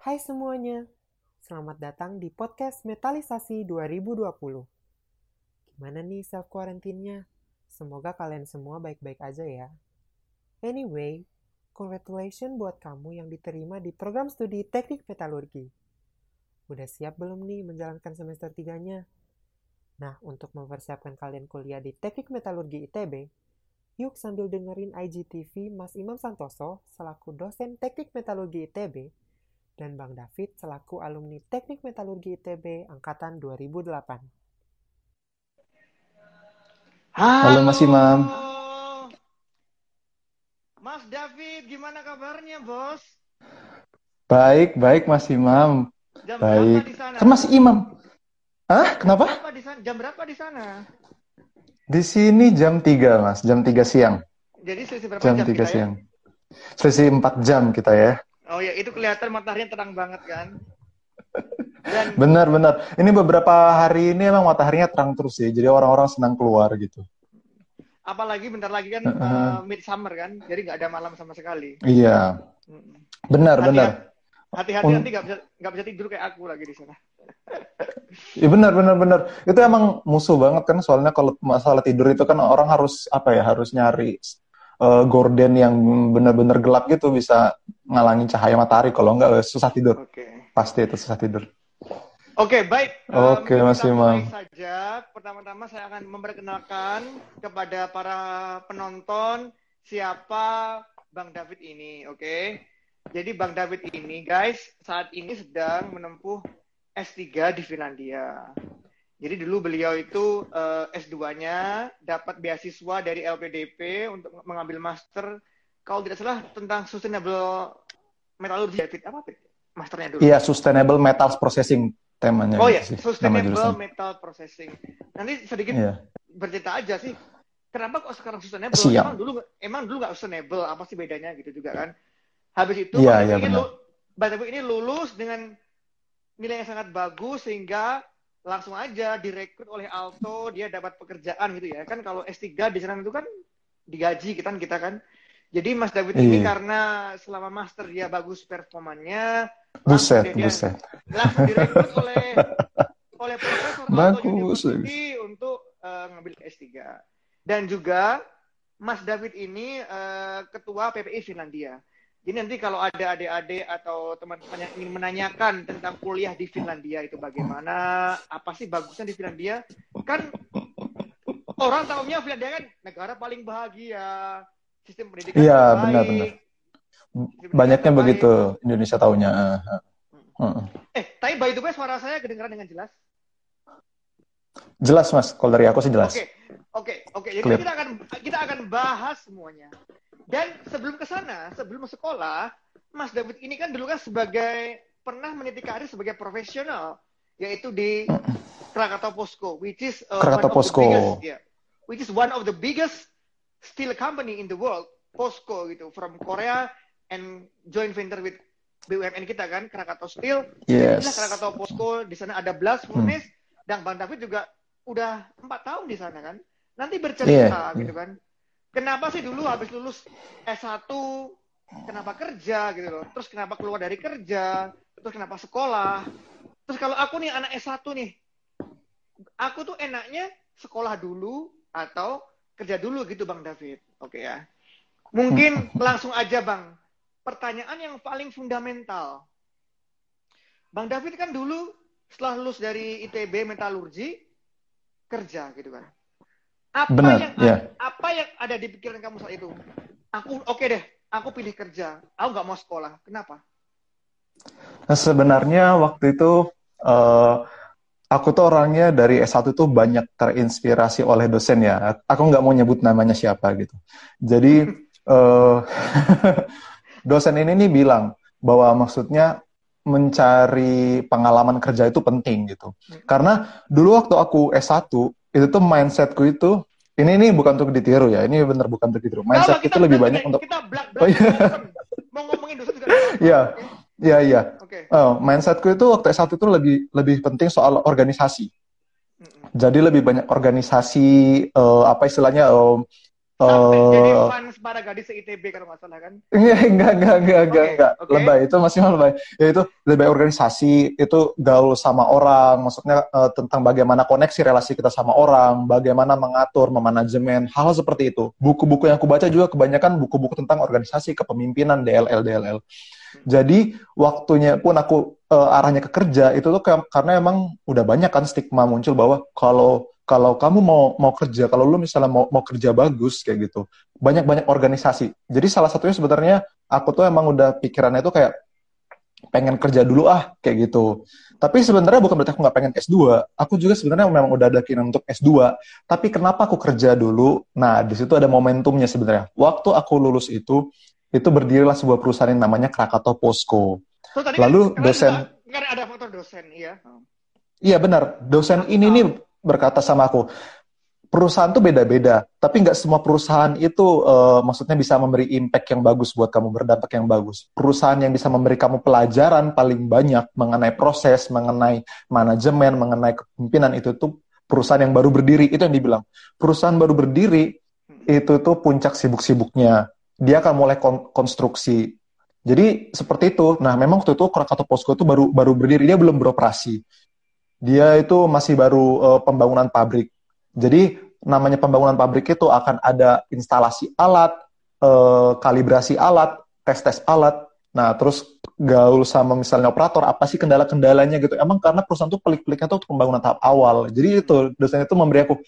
Hai semuanya, selamat datang di podcast Metalisasi 2020. Gimana nih self quarantine-nya? Semoga kalian semua baik-baik aja ya. Anyway, congratulations buat kamu yang diterima di program studi teknik metalurgi. Udah siap belum nih menjalankan semester 3-nya? Nah, untuk mempersiapkan kalian kuliah di teknik metalurgi ITB, yuk sambil dengerin IGTV Mas Imam Santoso selaku dosen teknik metalurgi ITB dan Bang David selaku alumni Teknik Metalurgi ITB angkatan 2008. Halo, Halo Mas Imam. Mas David, gimana kabarnya, Bos? Baik, baik Mas Imam. Jam baik. berapa di sana? Kan Mas Imam. Hah? Kenapa? Jam berapa di sana? Jam berapa di sana? Di sini jam 3, Mas. Jam 3 siang. Jadi selisih berapa jam, jam 3 kita siang. ya? Selisih 4 jam kita ya. Oh ya, itu kelihatan mataharinya terang banget kan? Dan Benar, benar. Ini beberapa hari ini emang mataharinya terang terus ya. Jadi orang-orang senang keluar gitu. apalagi bentar lagi kan Uh-uh. uh, midsummer kan, jadi nggak ada malam sama sekali. Iya. Benar, Hati- benar. Hati-hati Un- nanti nggak bisa nggak bisa tidur kayak aku lagi di sana. Iya benar, benar, benar. Itu emang musuh banget kan. Soalnya kalau masalah tidur itu kan orang harus apa ya? Harus nyari eh, gorden yang benar-benar gelap gitu bisa ngalangin cahaya matahari. Kalau enggak eh, susah tidur. Oke. Pasti itu susah tidur. Oke, baik. Oke, Em, Mas kita mulai Imam. saja. Pertama-tama saya akan memperkenalkan kepada para penonton siapa Bang David ini, oke? Jadi Bang David ini, guys, saat ini sedang menempuh S3 di Finlandia. Jadi dulu beliau itu eh, S2-nya dapat beasiswa dari LPDP untuk mengambil master kalau tidak salah tentang sustainable metallurgy. David, apa David? Masternya dulu. Iya, Sustainable Metals Processing temanya. Oh ya, gitu sih, nama sustainable metal processing. Nanti sedikit Iya. bercerita aja sih. Kenapa kok sekarang sustainable? Siap. Emang dulu emang dulu nggak sustainable? Apa sih bedanya gitu juga kan? Habis itu Iya, Bang iya, ini lu- ini lulus dengan nilai yang sangat bagus sehingga langsung aja direkrut oleh Alto, dia dapat pekerjaan gitu ya. Kan kalau S3 di sana itu kan digaji kita kita kan. Jadi Mas David ini Iya. karena selama master dia bagus performanya, Buset, dia buset. langsung direkrut oleh oleh profesor Bagus, untuk eh, ngambil S3. Dan juga Mas David ini eh, ketua PPI Finlandia. Jadi nanti kalau ada adik-adik atau teman-teman yang ingin menanyakan tentang kuliah di Finlandia itu bagaimana, apa sih bagusnya di Finlandia? Kan orang tahunya Finlandia kan negara paling bahagia, sistem pendidikan Iya, benar, benar. Banyaknya begitu Indonesia taunya. eh, eh. Eh, tapi by the way suara saya kedengaran dengan jelas. Jelas Mas, kalau dari aku sih jelas. Oke, oke, oke. Jadi Clear. kita akan kita akan bahas semuanya. Dan sebelum ke sana, sebelum sekolah, Mas David ini kan dulu kan sebagai pernah meniti karir sebagai profesional, yaitu di Krakatau Posko, which is uh, Krakatau one of the biggest, yeah, which is one of the biggest steel company in the world, Posko gitu, from Korea and joint venture with BUMN kita kan, Krakatau Steel. Yes. Krakatau Posko, di sana ada Blas Furnace, dan Bang David juga udah empat tahun di sana kan. Nanti bercerita Iya, gitu kan. Kenapa sih dulu habis lulus S1 kenapa kerja gitu loh. Terus kenapa keluar dari kerja, terus kenapa sekolah. Terus kalau aku nih anak S1 nih. Aku tuh enaknya sekolah dulu atau kerja dulu gitu Bang David. Oke ya. Mungkin langsung aja Bang. Pertanyaan yang paling fundamental. Bang David kan dulu setelah lulus dari ITB metalurgi kerja gitu kan. Apa Benar, yang ya. ada, apa yang ada di pikiran kamu saat itu? Aku oke deh, aku pilih kerja. Aku nggak mau sekolah. Kenapa? Nah, sebenarnya waktu itu eh, aku tuh orangnya dari S1 tuh banyak terinspirasi oleh dosen ya. Aku nggak mau nyebut namanya siapa gitu. Jadi eh, dosen ini nih bilang bahwa maksudnya mencari pengalaman kerja itu penting gitu. Karena dulu waktu aku S1 itu tuh mindsetku itu ini ini bukan untuk ditiru ya. Ini bener bukan untuk ditiru. Mindset Kalau itu lebih kita- banyak untuk kita black Oh, iya. mau ngomongin dosen juga. Iya. Iya, iya. Oh, mindsetku itu waktu S1 itu lebih lebih penting soal organisasi. Mm-mm. Jadi lebih banyak organisasi eh, apa istilahnya jadi eh, fans para gadis ITB kalau nggak salah kan. Enggak, enggak, enggak, enggak, enggak, Oke, enggak. oke. Lebay, itu masih lebay. Ya itu lebay organisasi, itu gaul sama orang, maksudnya eh, tentang bagaimana koneksi relasi kita sama orang, bagaimana mengatur, memanajemen, hal seperti itu. Buku-buku yang aku baca juga kebanyakan buku-buku tentang organisasi, kepemimpinan, DLL, DLL. Jadi waktunya pun aku eh, arahnya ke kerja itu tuh ke- karena emang udah banyak kan stigma muncul bahwa kalau kalau kamu mau mau kerja, kalau lu misalnya mau mau kerja bagus kayak gitu, banyak-banyak organisasi. Jadi salah satunya sebenarnya aku tuh emang udah pikirannya tuh kayak pengen kerja dulu ah kayak gitu. Tapi sebenarnya bukan berarti aku nggak pengen S2. Aku juga sebenarnya memang udah ada keinginan untuk S2. Tapi kenapa aku kerja dulu? Nah, di situ ada momentumnya sebenarnya. Waktu aku lulus itu, itu berdirilah sebuah perusahaan yang namanya Krakatau Posko. So, tadi Lalu kan, dosen- karena ada faktor dosen, iya. Iya benar, dosen ini nih berkata sama aku, perusahaan tuh beda-beda, tapi nggak semua perusahaan itu eh, maksudnya bisa memberi impact yang bagus buat kamu, berdampak yang bagus. Perusahaan yang bisa memberi kamu pelajaran paling banyak mengenai proses, mengenai manajemen, mengenai kepemimpinan itu tuh perusahaan yang baru berdiri, itu yang dibilang. Perusahaan baru berdiri itu tuh puncak sibuk-sibuknya. Dia akan mulai kon- konstruksi. Jadi seperti itu. Nah, memang waktu itu Krakatau Posko itu baru baru berdiri, dia belum beroperasi dia itu masih baru eh, pembangunan pabrik. Jadi namanya pembangunan pabrik itu akan ada instalasi alat, eh, kalibrasi alat, tes-tes alat. Nah, terus gaul sama misalnya operator, apa sih kendala-kendalanya gitu. Emang karena perusahaan tuh pelik-peliknya tuh pembangunan tahap awal. Jadi itu dosen itu memberi aku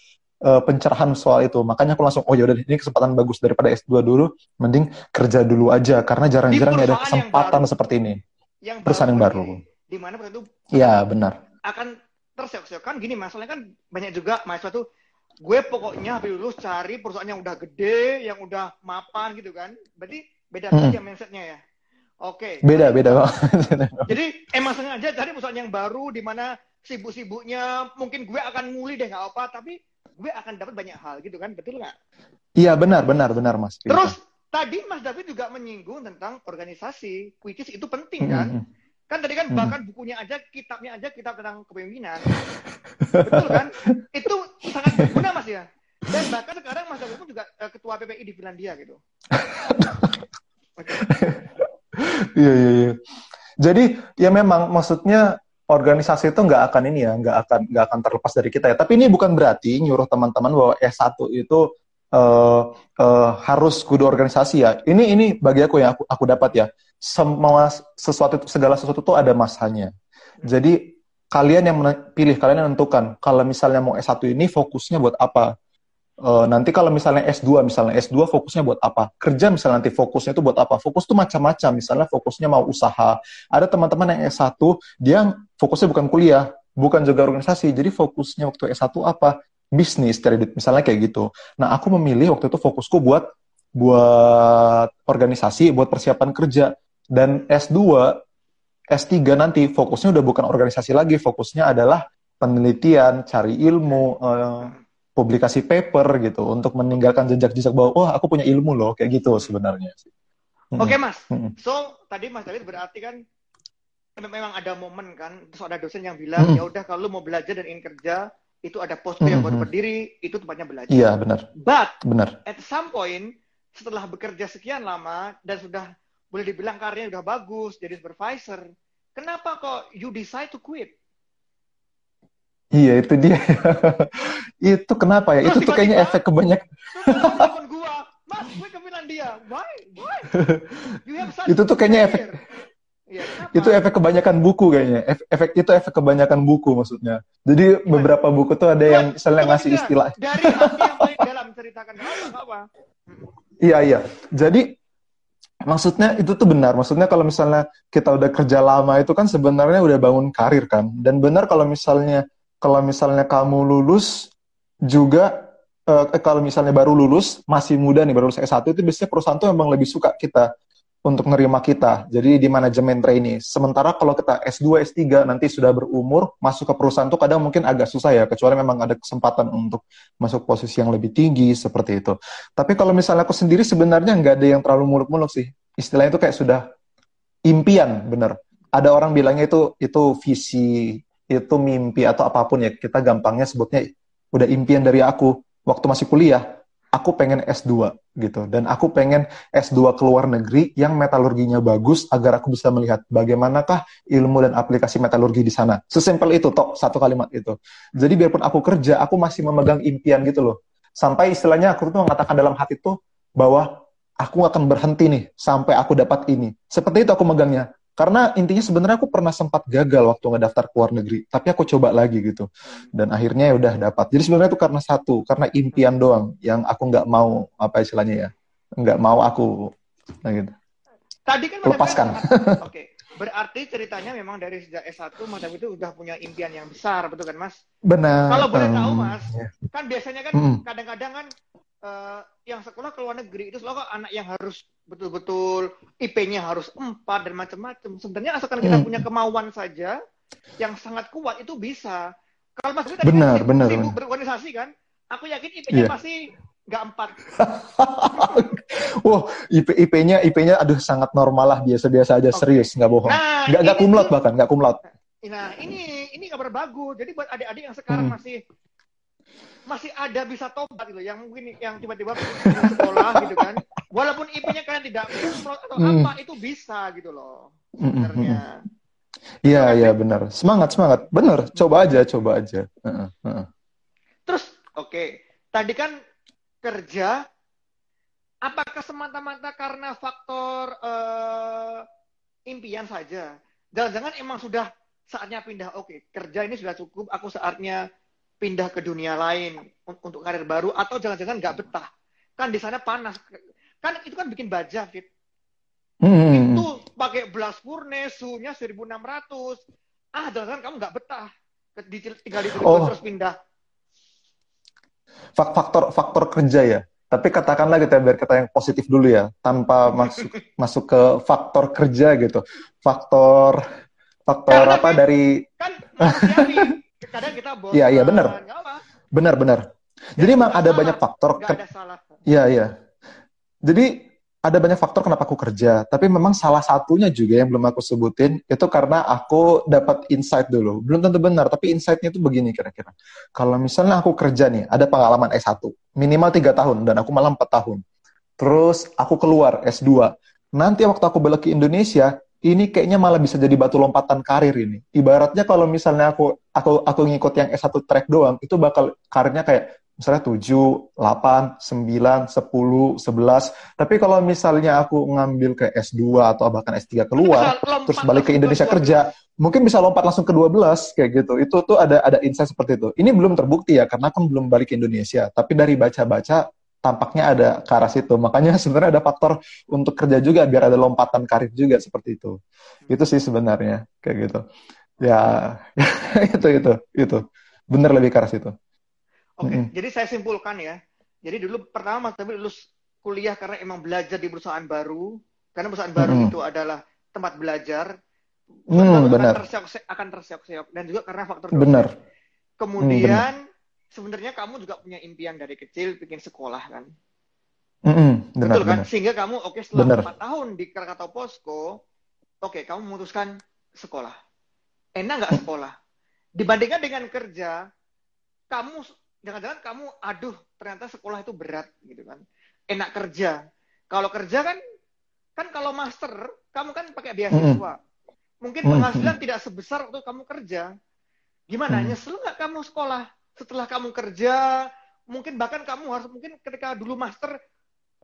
eh, pencerahan soal itu. Makanya aku langsung, oh yaudah ini kesempatan bagus daripada S2 dulu, mending kerja dulu aja. Karena jarang-jarang ada kesempatan baru. seperti ini. Yang Perusahaan yang baru. Di mana itu Iya, benar. Akan terseok-seok kan gini masalahnya kan banyak juga mahasiswa tuh gue pokoknya habis lulus cari perusahaan yang udah gede yang udah mapan gitu kan berarti beda Mm-mm. aja mindsetnya ya oke Beda, beda banget. jadi emang sengaja cari perusahaan yang baru di mana sibuk-sibuknya mungkin gue akan nguli deh nggak apa tapi gue akan dapat banyak hal gitu kan betul nggak Iya benar benar benar mas. terus tadi Mas David juga menyinggung tentang organisasi which is itu penting kan Mm-mm. Kan tadi kan Hmm. bahkan bukunya aja, kitabnya aja, kitab tentang kepemimpinan. Betul kan? Itu sangat berguna Mas ya. Dan bahkan sekarang Mas David pun juga eh, ketua PPI di Finlandia gitu. Iya iya iya. Jadi ya memang maksudnya organisasi itu nggak akan ini ya nggak akan nggak akan terlepas dari kita ya. Tapi ini bukan berarti nyuruh teman-teman bahwa S1 itu eh, eh, harus kudu organisasi ya. Ini ini bagi aku yang aku aku dapat ya. Semua sesuatu segala sesuatu itu ada masanya. Jadi kalian yang pilih kalian yang menentukan kalau misalnya mau S1 ini fokusnya buat apa. Eh, nanti kalau misalnya S2, misalnya S2 fokusnya buat apa? Kerja misalnya nanti fokusnya itu buat apa? Fokus tuh macam-macam. Misalnya fokusnya mau usaha. Ada teman-teman yang S1, dia fokusnya bukan kuliah, bukan juga organisasi. Jadi fokusnya waktu S1 apa? Bisnis, cari duit. Misalnya kayak gitu. Nah, aku memilih waktu itu fokusku buat buat organisasi, buat persiapan kerja. Dan S2, S3 nanti fokusnya udah bukan organisasi lagi, fokusnya adalah penelitian, cari ilmu, eh, publikasi paper gitu untuk meninggalkan jejak-jejak bahwa wah aku punya ilmu loh kayak gitu sebenarnya. Oke Mas, Mm-mm. so tadi Mas David berarti kan mem- memang ada momen kan, terus ada dosen yang bilang ya udah kalau mau belajar dan ingin kerja itu ada posko yang baru berdiri, itu tempatnya belajar. Iya benar, But benar. at some point setelah bekerja sekian lama dan sudah boleh dibilang karirnya udah bagus jadi supervisor, kenapa kok you decide to quit? Iya itu dia. itu kenapa ya? Terus itu tuh kayaknya efek kebanyak. Terus kamu telepon gua, Mas, gue ke Finlandia. Why? Why? You have such Itu tuh kayaknya efek- career." Iya, kenapa? Itu efek kebanyakan buku kayaknya. Ef- efek itu efek kebanyakan buku maksudnya. Jadi beberapa buku tuh ada yang misalnya ngasih istilah. Dari yang paling dalam ceritakan apa? Iya iya. Jadi maksudnya itu tuh benar. Maksudnya kalau misalnya kita udah kerja lama itu kan sebenarnya udah bangun karir kan. Dan benar kalau misalnya kalau misalnya kamu lulus juga eh, kalau misalnya baru lulus masih muda nih baru lulus S1 itu biasanya perusahaan tuh emang lebih suka kita untuk nerima kita. Jadi di manajemen trainee. Sementara kalau kita S2, S3 nanti sudah berumur masuk ke perusahaan tuh kadang mungkin agak susah ya kecuali memang ada kesempatan untuk masuk posisi yang lebih tinggi seperti itu. Tapi kalau misalnya aku sendiri sebenarnya nggak ada yang terlalu muluk-muluk sih. Istilahnya itu kayak sudah impian, bener. Ada orang bilangnya itu itu visi, itu mimpi atau apa pun ya. Kita gampangnya sebutnya udah impian dari aku waktu masih kuliah. Aku pengen S2 gitu dan aku pengen S2 ke luar negeri yang metalurginya bagus agar aku bisa melihat bagaimanakah ilmu dan aplikasi metalurgi di sana. Sesimpel itu tok satu kalimat itu. Jadi biarpun aku kerja, aku masih memegang impian gitu loh. Sampai istilahnya aku tuh mengatakan dalam hati tuh bahwa aku akan berhenti nih sampai aku dapat ini. Seperti itu aku megangnya. Karena intinya sebenarnya aku pernah sempat gagal waktu ngedaftar ke luar negeri, tapi aku coba lagi gitu. Dan akhirnya ya udah dapat. Jadi sebenarnya itu karena satu, karena impian doang yang aku nggak mau apa istilahnya ya, nggak mau aku nah gitu. Tadi kan lepaskan. Oke, okay. berarti ceritanya memang dari sejak S1 Mas itu udah punya impian yang besar, betul kan Mas? Benar. Kalau boleh um, tahu Mas, yeah. kan biasanya kan kadang-kadang kan uh, yang sekolah ke luar negeri itu selalu anak yang harus betul-betul IP-nya harus empat dan macam-macam. Sebenarnya asalkan kita hmm. punya kemauan saja yang sangat kuat itu bisa. Kalau Mas tadi benar, kan benar, sibuk berorganisasi kan, aku yakin IP-nya yeah. pasti nggak empat. Wah, IP IP-nya IP-nya aduh sangat normal lah biasa-biasa aja okay. serius nggak bohong. Nah, nggak nggak kumlot bahkan nggak kumlot. Nah ini ini kabar bagus. Jadi buat adik-adik yang sekarang hmm. masih masih ada bisa tobat gitu yang mungkin yang tiba-tiba sekolah gitu kan. Walaupun IP-nya kalian tidak atau hmm. apa itu bisa gitu loh sebenarnya. iya iya benar. Semangat semangat. Benar coba aja coba aja. Uh, uh. terus oke okay. tadi kan kerja apakah semata-mata karena faktor uh, impian saja? Jangan-jangan emang sudah saatnya pindah. Oke okay, kerja ini sudah cukup aku saatnya pindah ke dunia lain untuk karir baru atau jangan-jangan nggak betah. Kan di sana panas. Kan itu kan bikin baja fit. Hmm. itu pakai belas furnace suhunya 1600 ah jangan kamu nggak betah. Tinggal di oh. terus pindah. Faktor faktor kerja ya. Tapi katakanlah kita biar kita yang positif dulu ya. Tanpa masuk masuk ke faktor kerja gitu. Faktor faktor Karena apa kan, dari kan kadang kita bosan. Iya, iya benar. Benar, benar. Jadi memang ada banyak faktor. Gak ada salah. Iya, iya. Jadi ada banyak faktor kenapa aku kerja, tapi memang salah satunya juga yang belum aku sebutin itu karena aku dapat insight dulu. Belum tentu benar, tapi insightnya itu begini kira-kira. Kalau misalnya aku kerja nih, ada pengalaman S1, minimal tiga tahun, dan aku malah empat tahun. Terus aku keluar S2. Nanti waktu aku balik ke Indonesia, ini kayaknya malah bisa jadi batu lompatan karir ini. Ibaratnya kalau misalnya aku aku aku ngikut yang S1 track doang, itu bakal karirnya kayak misalnya 7, 8, 9, 10, 11. Tapi kalau misalnya aku ngambil ke S2 atau bahkan S3 keluar, terus balik ke Indonesia kerja, mungkin bisa lompat langsung ke 12 kayak gitu. Itu tuh ada ada insight seperti itu. Ini belum terbukti ya karena kan belum balik ke Indonesia. Tapi dari baca-baca tampaknya ada ke arah situ. Makanya sebenarnya ada faktor untuk kerja juga biar ada lompatan karir juga seperti itu. Itu sih sebenarnya kayak gitu. Ya itu itu itu benar lebih ke arah situ. Oke, okay. mm -hmm. jadi saya simpulkan ya. Jadi dulu pertama Mas tapi lulus kuliah karena emang belajar di perusahaan baru. Karena perusahaan baru mm -hmm. itu adalah tempat belajar. Mm, benar. Akan terseok-seok dan juga karena faktor Benar. Kemudian mm, sebenarnya kamu juga punya impian dari kecil bikin sekolah kan? Mm-hmm, benar, Betul kan? Benar. Sehingga kamu oke okay, setelah empat tahun di Krakatau Posko, oke okay, kamu memutuskan sekolah. Enak nggak sekolah? Dibandingkan dengan kerja, kamu jangan-jangan kamu aduh ternyata sekolah itu berat gitu kan. Enak kerja. Kalau kerja kan kan kalau master kamu kan pakai beasiswa. Mm-hmm. Mungkin penghasilan mm-hmm. tidak sebesar waktu kamu kerja. Gimana? Mm-hmm. Nyesel nggak kamu sekolah? Setelah kamu kerja, mungkin bahkan kamu harus mungkin ketika dulu master,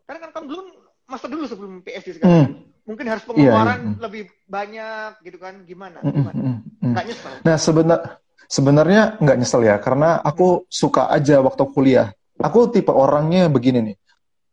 karena kan kamu belum master dulu sebelum PhD sekarang. Hmm. Mungkin harus iya, pengeluaran yeah, yeah. lebih banyak gitu kan? Gimana? Hmm, Gimana? Hmm, hmm. Nggak nyesel? Nah sebenar sebenarnya nggak nyesel ya, karena aku suka aja waktu kuliah. Aku tipe orangnya begini nih.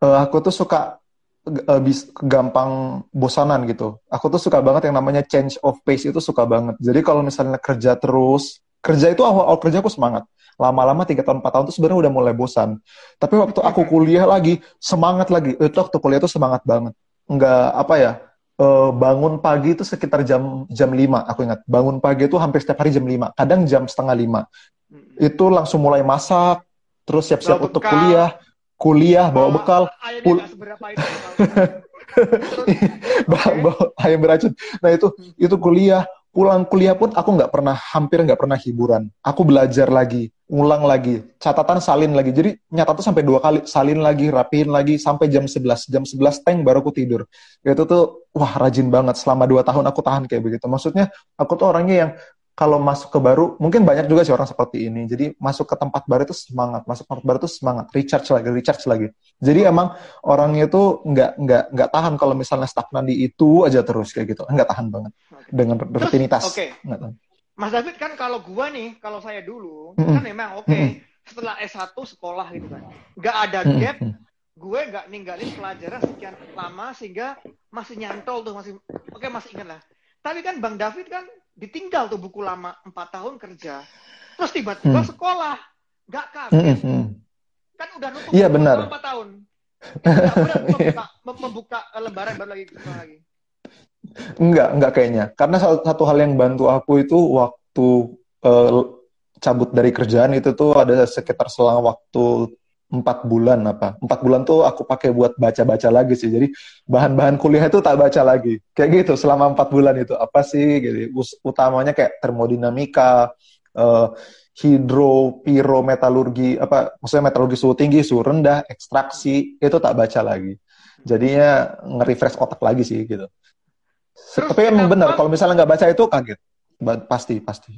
Uh, aku tuh suka uh, bis, gampang bosanan gitu. Aku tuh suka banget yang namanya change of pace itu suka banget. Jadi kalau misalnya kerja terus, kerja itu awal, awal kerja aku semangat lama-lama tiga tahun empat tahun itu sebenarnya udah mulai bosan. Tapi waktu aku kuliah lagi semangat lagi. Itu waktu kuliah itu semangat banget. Nggak apa ya uh, bangun pagi itu sekitar jam jam lima aku ingat. Bangun pagi itu hampir setiap hari jam lima kadang jam setengah lima. Itu langsung mulai masak terus siap-siap untuk kuliah kuliah bawa bekal bawa ayam beracun. Nah itu itu kuliah pulang kuliah pun aku nggak pernah hampir nggak pernah hiburan. Aku belajar lagi ulang lagi. Catatan salin lagi. Jadi nyata tuh sampai dua kali salin lagi rapiin lagi sampai jam 11 jam 11 teng baru aku tidur. Itu tuh wah rajin banget. Selama dua tahun aku tahan kayak begitu. Maksudnya aku tuh orangnya yang kalau masuk ke baru, mungkin banyak juga sih orang seperti ini. Jadi masuk ke tempat baru itu semangat, masuk ke tempat baru itu semangat, recharge lagi, recharge lagi. Jadi emang orangnya itu nggak nggak nggak tahan kalau misalnya stagnan di itu aja terus kayak gitu, nggak tahan banget okay. dengan rutinitas. Oke. Okay. Mas David kan kalau gua nih, kalau saya dulu mm -hmm. kan memang oke. Okay, mm -hmm. Setelah S1 sekolah gitu kan, nggak ada gap. Mm -hmm. Gue nggak ninggalin pelajaran sekian lama sehingga masih nyantol tuh masih oke okay, masih ingat lah. Tapi kan Bang David kan ditinggal tuh buku lama empat tahun kerja terus tiba-tiba hmm. sekolah nggak kaget. Hmm, hmm. kan udah nutup iya benar. empat tahun. Membuka, membuka lembaran baru lagi lagi. Enggak enggak kayaknya. Karena satu, satu hal yang bantu aku itu waktu uh, cabut dari kerjaan itu tuh ada sekitar selang waktu empat bulan apa? Empat bulan tuh aku pakai buat baca-baca lagi sih. Jadi bahan-bahan kuliah itu tak baca lagi. Kayak gitu selama empat bulan itu. Apa sih gitu. Utamanya kayak termodinamika uh, hidro piro metalurgi apa maksudnya metalurgi suhu tinggi suhu rendah ekstraksi itu tak baca lagi. Jadinya nge-refresh otak lagi sih gitu. Terus tapi emang benar kalau misalnya nggak baca itu kaget. Pasti pasti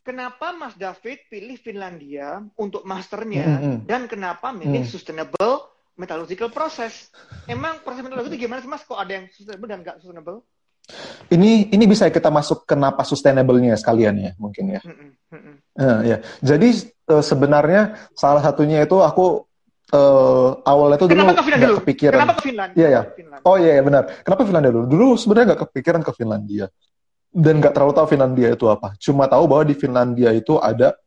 kenapa Mas David pilih Finlandia untuk masternya mm -hmm. dan kenapa milih mm. sustainable metallurgical process? Emang proses metallurgi itu gimana sih Mas? Kok ada yang sustainable dan nggak sustainable? Ini ini bisa kita masuk kenapa sustainable-nya sekalian ya mungkin ya. Mm -hmm. uh, ya. Jadi uh, sebenarnya salah satunya itu aku uh, awalnya itu dulu nggak kepikiran. Kenapa ke Finlandia? Iya ya. Oh iya ya, benar. Kenapa Finlandia dulu? Dulu sebenarnya nggak kepikiran ke Finlandia dan nggak terlalu tahu Finlandia itu apa. Cuma tahu bahwa di Finlandia itu ada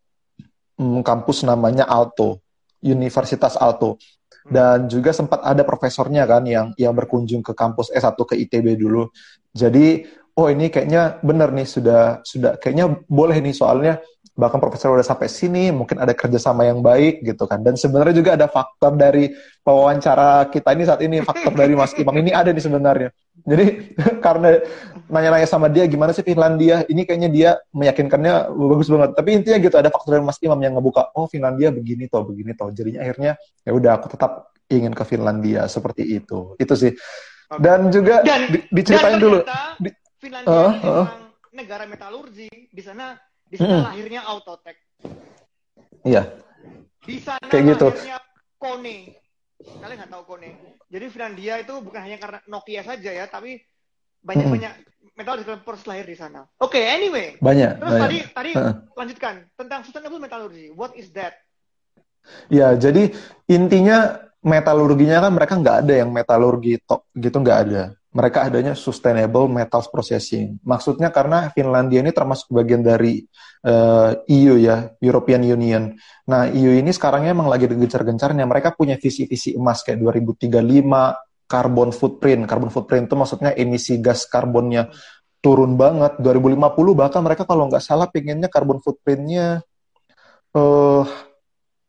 hmm, kampus namanya Alto, Universitas Alto. Dan juga sempat ada profesornya kan yang yang berkunjung ke kampus S1 ke ITB dulu. Jadi, oh ini kayaknya benar nih sudah sudah kayaknya boleh nih soalnya bahkan profesor udah sampai sini, mungkin ada kerjasama yang baik gitu kan. Dan sebenarnya juga ada faktor dari wawancara kita ini saat ini, faktor dari Mas Imam ini ada nih sebenarnya. Jadi karena nanya-nanya sama dia gimana sih Finlandia, ini kayaknya dia meyakinkannya bagus banget. Tapi intinya gitu ada faktor dari Mas Imam yang ngebuka, oh Finlandia begini toh, begini toh. Jadinya akhirnya ya udah aku tetap ingin ke Finlandia seperti itu. Itu sih. Dan juga dan, di, diceritain dan dulu. Di, Finlandia uh, uh. negara metalurgi, di sana di sana hmm. lahirnya Autotech. Iya. Di sana Kayak gitu. lahirnya Kone. Kalian nggak tahu Kone. Jadi Finlandia itu bukan hanya karena Nokia saja ya, tapi banyak-banyak hmm. metal proses lahir di sana. Oke, okay, anyway. Banyak. Terus banyak. tadi tadi uh. lanjutkan tentang sustainable metallurgy. What is that? Ya, jadi intinya metalurginya kan mereka nggak ada yang metalurgi tok gitu nggak ada mereka adanya sustainable metals processing. Maksudnya karena Finlandia ini termasuk bagian dari uh, eh, EU ya, European Union. Nah, EU ini sekarangnya emang lagi gencar-gencarnya. Mereka punya visi-visi emas kayak 2035 carbon footprint. Carbon footprint itu maksudnya emisi gas karbonnya turun banget. 2050 bahkan mereka kalau nggak salah pengennya carbon footprintnya uh,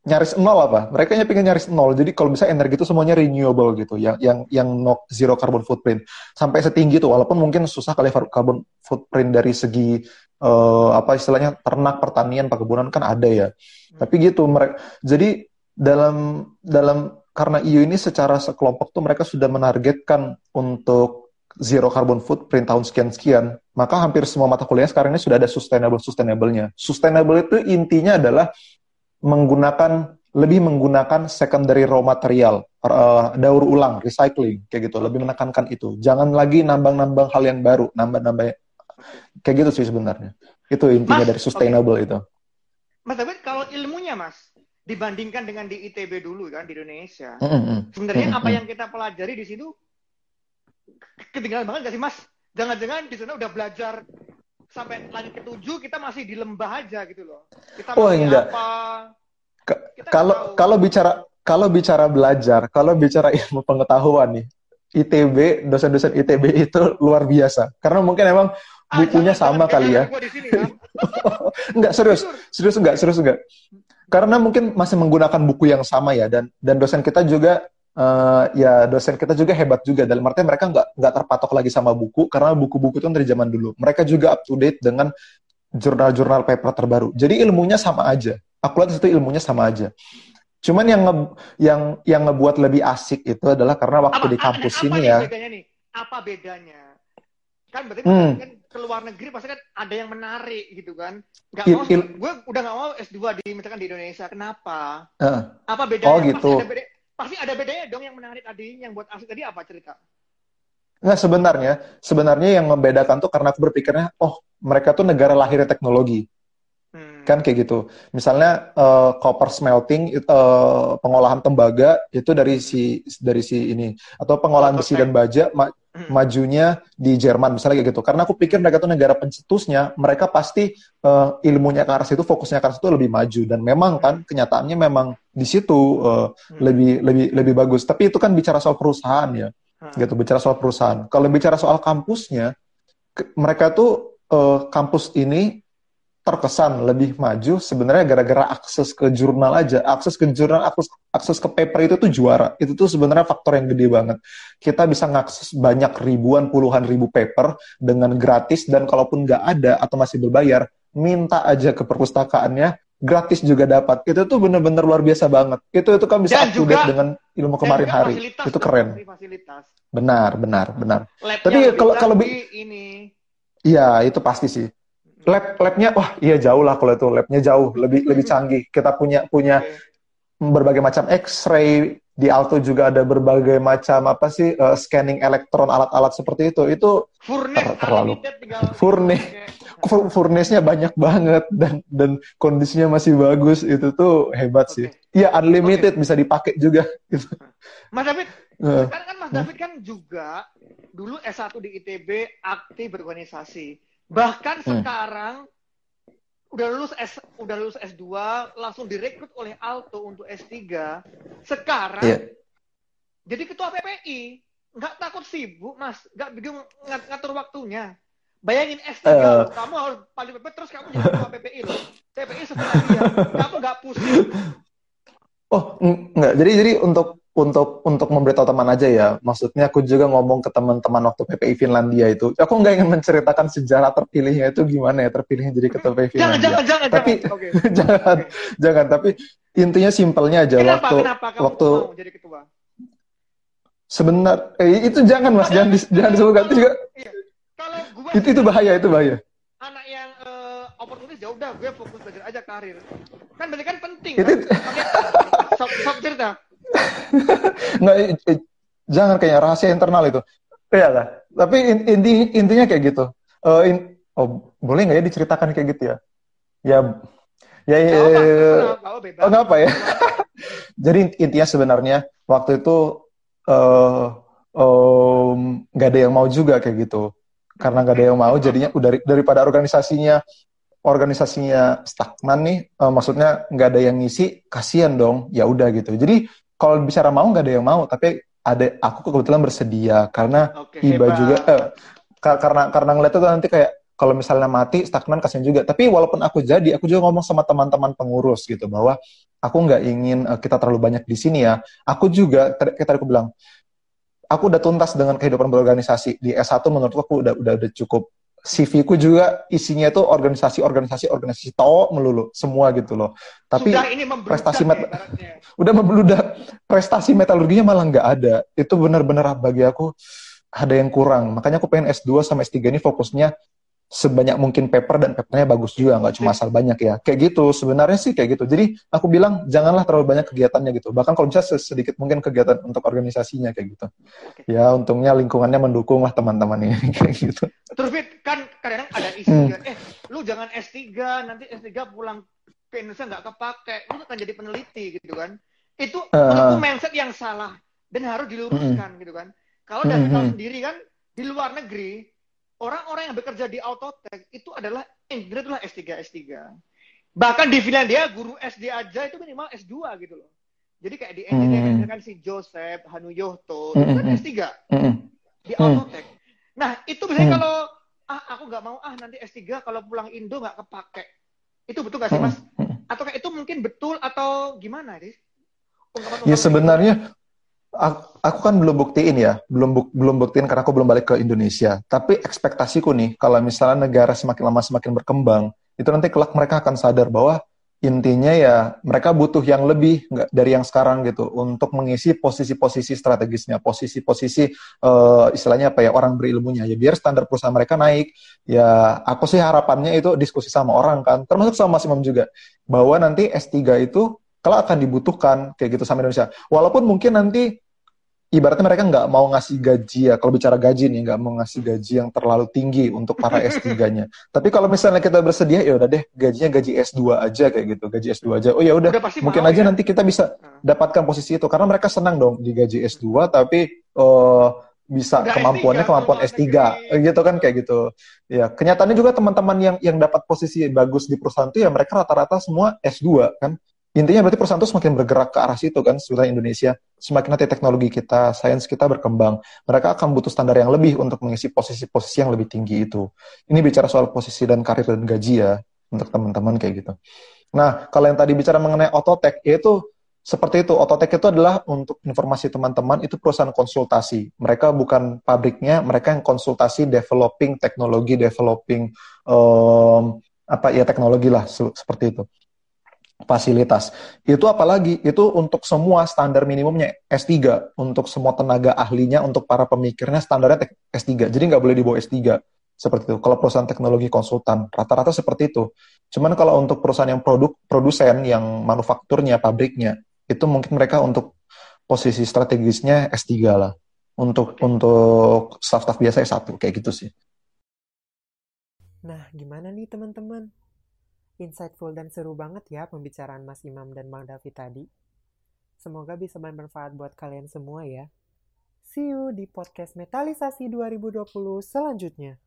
nyaris nol apa? Mereka pengen nyaris nol. Jadi kalau bisa energi itu semuanya renewable gitu, yang yang yang no, zero carbon footprint sampai setinggi itu. Walaupun mungkin susah kali carbon footprint dari segi uh, apa istilahnya ternak, pertanian, perkebunan kan ada ya. Hmm. Tapi gitu mereka. Jadi dalam dalam karena EU ini secara sekelompok tuh mereka sudah menargetkan untuk zero carbon footprint tahun sekian-sekian, maka hampir semua mata kuliah sekarang ini sudah ada sustainable sustainable-nya. Sustainable itu intinya adalah menggunakan lebih menggunakan secondary raw material, uh, daur ulang, recycling, kayak gitu. Lebih menekankan itu. Jangan lagi nambang-nambang hal yang baru, nambah-nambah kayak gitu sih sebenarnya. Itu intinya mas, dari sustainable okay. itu. Mas David, kalau ilmunya Mas, dibandingkan dengan di ITB dulu kan di Indonesia, mm -hmm. sebenarnya mm -hmm. apa yang kita pelajari di situ ketinggalan banget gak sih Mas? Jangan-jangan di sana udah belajar sampai langit ketujuh kita masih di lembah aja gitu loh. Kita oh, enggak. apa? kalau kalau bicara kalau bicara belajar, kalau bicara ilmu pengetahuan nih, ITB, dosen-dosen ITB itu luar biasa. Karena mungkin emang ah, bukunya ah, sama kali ya. ya. enggak serius, serius enggak, serius enggak. Karena mungkin masih menggunakan buku yang sama ya dan dan dosen kita juga uh, ya dosen kita juga hebat juga. Dalam artinya mereka nggak nggak terpatok lagi sama buku karena buku-buku itu dari zaman dulu. Mereka juga up to date dengan jurnal-jurnal paper terbaru. Jadi ilmunya sama aja. Aku lihat itu ilmunya sama aja. Cuman yang nge, yang yang ngebuat lebih asik itu adalah karena waktu apa, di kampus apa ini nih ya. bedanya nih? apa bedanya? Kan berarti Hmm. kan ke luar negeri pasti kan ada yang menarik gitu kan? Nggak mau gue udah nggak mau S2 di misalkan di Indonesia. Kenapa? Eh, apa bedanya? Oh, gitu. pasti ada beda pasti ada bedanya dong yang menarik tadi yang buat asik tadi apa cerita Nggak sebenarnya, sebenarnya yang membedakan tuh karena aku berpikirnya, oh mereka tuh negara lahir teknologi, Hmm. kan kayak gitu. Misalnya eh, copper smelting, eh, pengolahan tembaga itu dari si dari si ini, atau pengolahan besi dan baja ma-. Majunya di Jerman misalnya kayak gitu. Karena aku pikir mereka tuh negara pencetusnya, mereka pasti eh, ilmunya ke arah situ, fokusnya ke arah situ lebih maju. Dan memang kan kenyataannya memang di situ eh, Hmm. lebih lebih lebih bagus. Tapi itu kan bicara soal perusahaan ya Hmm. gitu bicara soal perusahaan. Kalau bicara soal kampusnya, ke- mereka tuh eh, kampus ini terkesan lebih maju sebenarnya gara-gara akses ke jurnal aja, akses ke jurnal, akses akses ke paper itu tuh juara. Itu tuh sebenarnya faktor yang gede banget. Kita bisa ngakses banyak ribuan, puluhan ribu paper dengan gratis dan kalaupun nggak ada atau masih berbayar, minta aja ke perpustakaannya gratis juga dapat. Itu tuh bener-bener luar biasa banget. Itu itu kan bisa Dan juga- dengan ilmu kemarin juga hari. Itu keren. fasilitas Benar, benar, benar. Labnya Tapi kalau- kalau ini Iya, itu pasti sih. Lab labnya wah iya jauh lah kalau itu labnya jauh lebih lebih canggih. Kita punya punya berbagai macam X-ray di Alto juga ada berbagai macam apa sih eh, scanning elektron alat-alat seperti itu. Itu furnace Ter- terlalu. Furnace. Furnace-nya banyak banget dan dan kondisinya masih bagus. Itu tuh hebat sih. Iya, unlimited bisa dipakai juga gitu. Mas David Eh, sekarang kan Mas David kan juga dulu S1 di ITB aktif berorganisasi bahkan Hmm. sekarang udah lulus S udah lulus S2 langsung direkrut oleh Alto untuk S3 sekarang Iya. jadi ketua PPI nggak takut sibuk mas nggak bingung ngat- ngatur waktunya bayangin S3 Eh. loh kamu harus paling PP terus kamu jadi ketua PPI loh PPI sebelah dia kamu nggak pusing Oh, eng- enggak. Jadi jadi untuk untuk untuk memberitahu teman aja ya. Maksudnya aku juga ngomong ke teman-teman waktu PPI Finlandia itu. Aku nggak ingin menceritakan sejarah terpilihnya itu gimana ya terpilihnya jadi ketua PPI jangan Finlandia. jangan jangan Tapi- jangan oke jangan, Oke. jangan. Tapi intinya simpelnya aja kenapa waktu kenapa kamu waktu mau jadi ketua sebenar eh, itu jangan mas, jangan jangan disebutkan itu juga Iya. Kalau gue itu itu bahaya itu bahaya. anak yang eh, oportunis ya udah gue fokus belajar aja karir. Kan berarti kan penting. Itu- kan? Sok, sok cerita. Nggak, eh, jangan kayaknya rahasia internal itu. Iya lah. Tapi in- inti intinya kayak gitu. Eh, in- oh boleh nggak ya diceritakan kayak gitu ya? Ya, ya, ya, ya. Oh, nggak apa ya? Jadi intinya sebenarnya waktu itu eh em, nggak ada yang mau juga kayak gitu. Karena nggak ada yang mau, jadinya udah dari- daripada organisasinya organisasinya stagnan nih, eh, maksudnya nggak ada yang ngisi, kasihan dong. Ya udah gitu. Jadi kalau bicara mau nggak ada yang mau, tapi ada aku kebetulan bersedia karena Oke, Iba hebat. juga eh, ka- karena karena ngeliatnya tuh nanti kayak kalau misalnya mati stagnan kasihan juga. Tapi walaupun aku jadi, aku juga ngomong sama teman-teman pengurus gitu bahwa aku nggak ingin eh, kita terlalu banyak di sini ya. Aku juga tadi aku bilang, aku udah tuntas dengan kehidupan berorganisasi di S1 menurutku aku udah udah udah cukup. CV ku juga isinya tuh organisasi-organisasi organisasi tahu melulu semua gitu loh. Tapi Sudah ini prestasi ya, mat- ibaratnya. udah membludak prestasi metalurginya malah nggak ada itu benar-benar bagi aku ada yang kurang makanya aku pengen S2 sama S3 ini fokusnya sebanyak mungkin paper dan papernya bagus juga nggak cuma asal banyak ya kayak gitu sebenarnya sih kayak gitu jadi aku bilang janganlah terlalu banyak kegiatannya gitu bahkan kalau bisa sedikit mungkin kegiatan untuk organisasinya kayak gitu ya untungnya lingkungannya mendukung lah teman-teman ini kayak gitu Terus Fit, kan kadang ada isu Hmm. eh lu jangan S3, nanti S3 pulang ke Indonesia nggak kepake, lu akan jadi peneliti gitu kan. Itu Uh. mindset yang salah dan harus diluruskan gitu kan. Kalau dari Hmm, tahu hmm. sendiri kan di luar negeri orang-orang yang bekerja di Autotech itu adalah engineer itulah S3 S3. Bahkan di Finlandia guru SD aja itu minimal S2 gitu loh. Jadi kayak di engineering Hmm. kan si Joseph Hanuyoto Hmm, itu kan hmm, S3 Mm-mm. di Hmm. Autotech. Nah, itu biasanya Hmm. kalau ah aku nggak mau ah nanti S3 kalau pulang Indo nggak kepake. Itu betul nggak sih, Mm-mm. Mas? Atau kayak itu mungkin betul atau gimana? Ungkapan-ungkapan Ya gitu. sebenarnya aku kan belum buktiin ya, belum buk, belum buktiin karena aku belum balik ke Indonesia. Tapi ekspektasiku nih, kalau misalnya negara semakin lama semakin berkembang, itu nanti kelak mereka akan sadar bahwa intinya ya mereka butuh yang lebih nggak dari yang sekarang gitu untuk mengisi posisi-posisi strategisnya, posisi-posisi uh, istilahnya apa ya orang berilmunya ya biar standar perusahaan mereka naik. Ya aku sih harapannya itu diskusi sama orang kan, termasuk sama Mas Imam juga bahwa nanti S3 itu kalau akan dibutuhkan kayak gitu sama Indonesia. Walaupun mungkin nanti ibaratnya mereka nggak mau ngasih gaji ya kalau bicara gaji nih nggak mau ngasih gaji yang terlalu tinggi untuk para S3-nya. Tapi kalau misalnya kita bersedia ya udah deh gajinya gaji S2 aja kayak gitu, gaji S2 aja. Oh ya udah mungkin aja ya? nanti kita bisa hmm. dapatkan posisi itu karena mereka senang dong di gaji S2 tapi uh, bisa udah kemampuannya S3, kemampuan S3 gitu kan kayak gitu. Ya, kenyataannya juga teman-teman yang yang dapat posisi bagus di perusahaan itu ya mereka rata-rata semua S2 kan intinya berarti perusahaan itu semakin bergerak ke arah situ kan sebenarnya Indonesia. Semakin nanti teknologi kita sains kita berkembang mereka akan butuh standar yang lebih untuk mengisi posisi-posisi yang lebih tinggi itu. Ini bicara soal posisi dan karir dan gaji ya untuk teman-teman kayak gitu. Nah kalau yang tadi bicara mengenai ototek yaitu seperti itu. Ototek itu adalah untuk informasi teman-teman itu perusahaan konsultasi. Mereka bukan pabriknya mereka yang konsultasi developing teknologi developing um, apa ya teknologi lah seperti itu fasilitas. Itu apalagi itu untuk semua standar minimumnya S3 untuk semua tenaga ahlinya untuk para pemikirnya standarnya S3. Jadi nggak boleh di bawah S3 seperti itu. Kalau perusahaan teknologi konsultan rata-rata seperti itu. Cuman kalau untuk perusahaan yang produk produsen yang manufakturnya pabriknya itu mungkin mereka untuk posisi strategisnya S3 lah. Untuk untuk staff-staff biasa S1 kayak gitu sih. Nah, gimana nih teman-teman? Insightful dan seru banget ya pembicaraan Mas Imam dan Bang David tadi. Semoga bisa bermanfaat buat kalian semua ya. See you di podcast Metalisasi 2020 selanjutnya.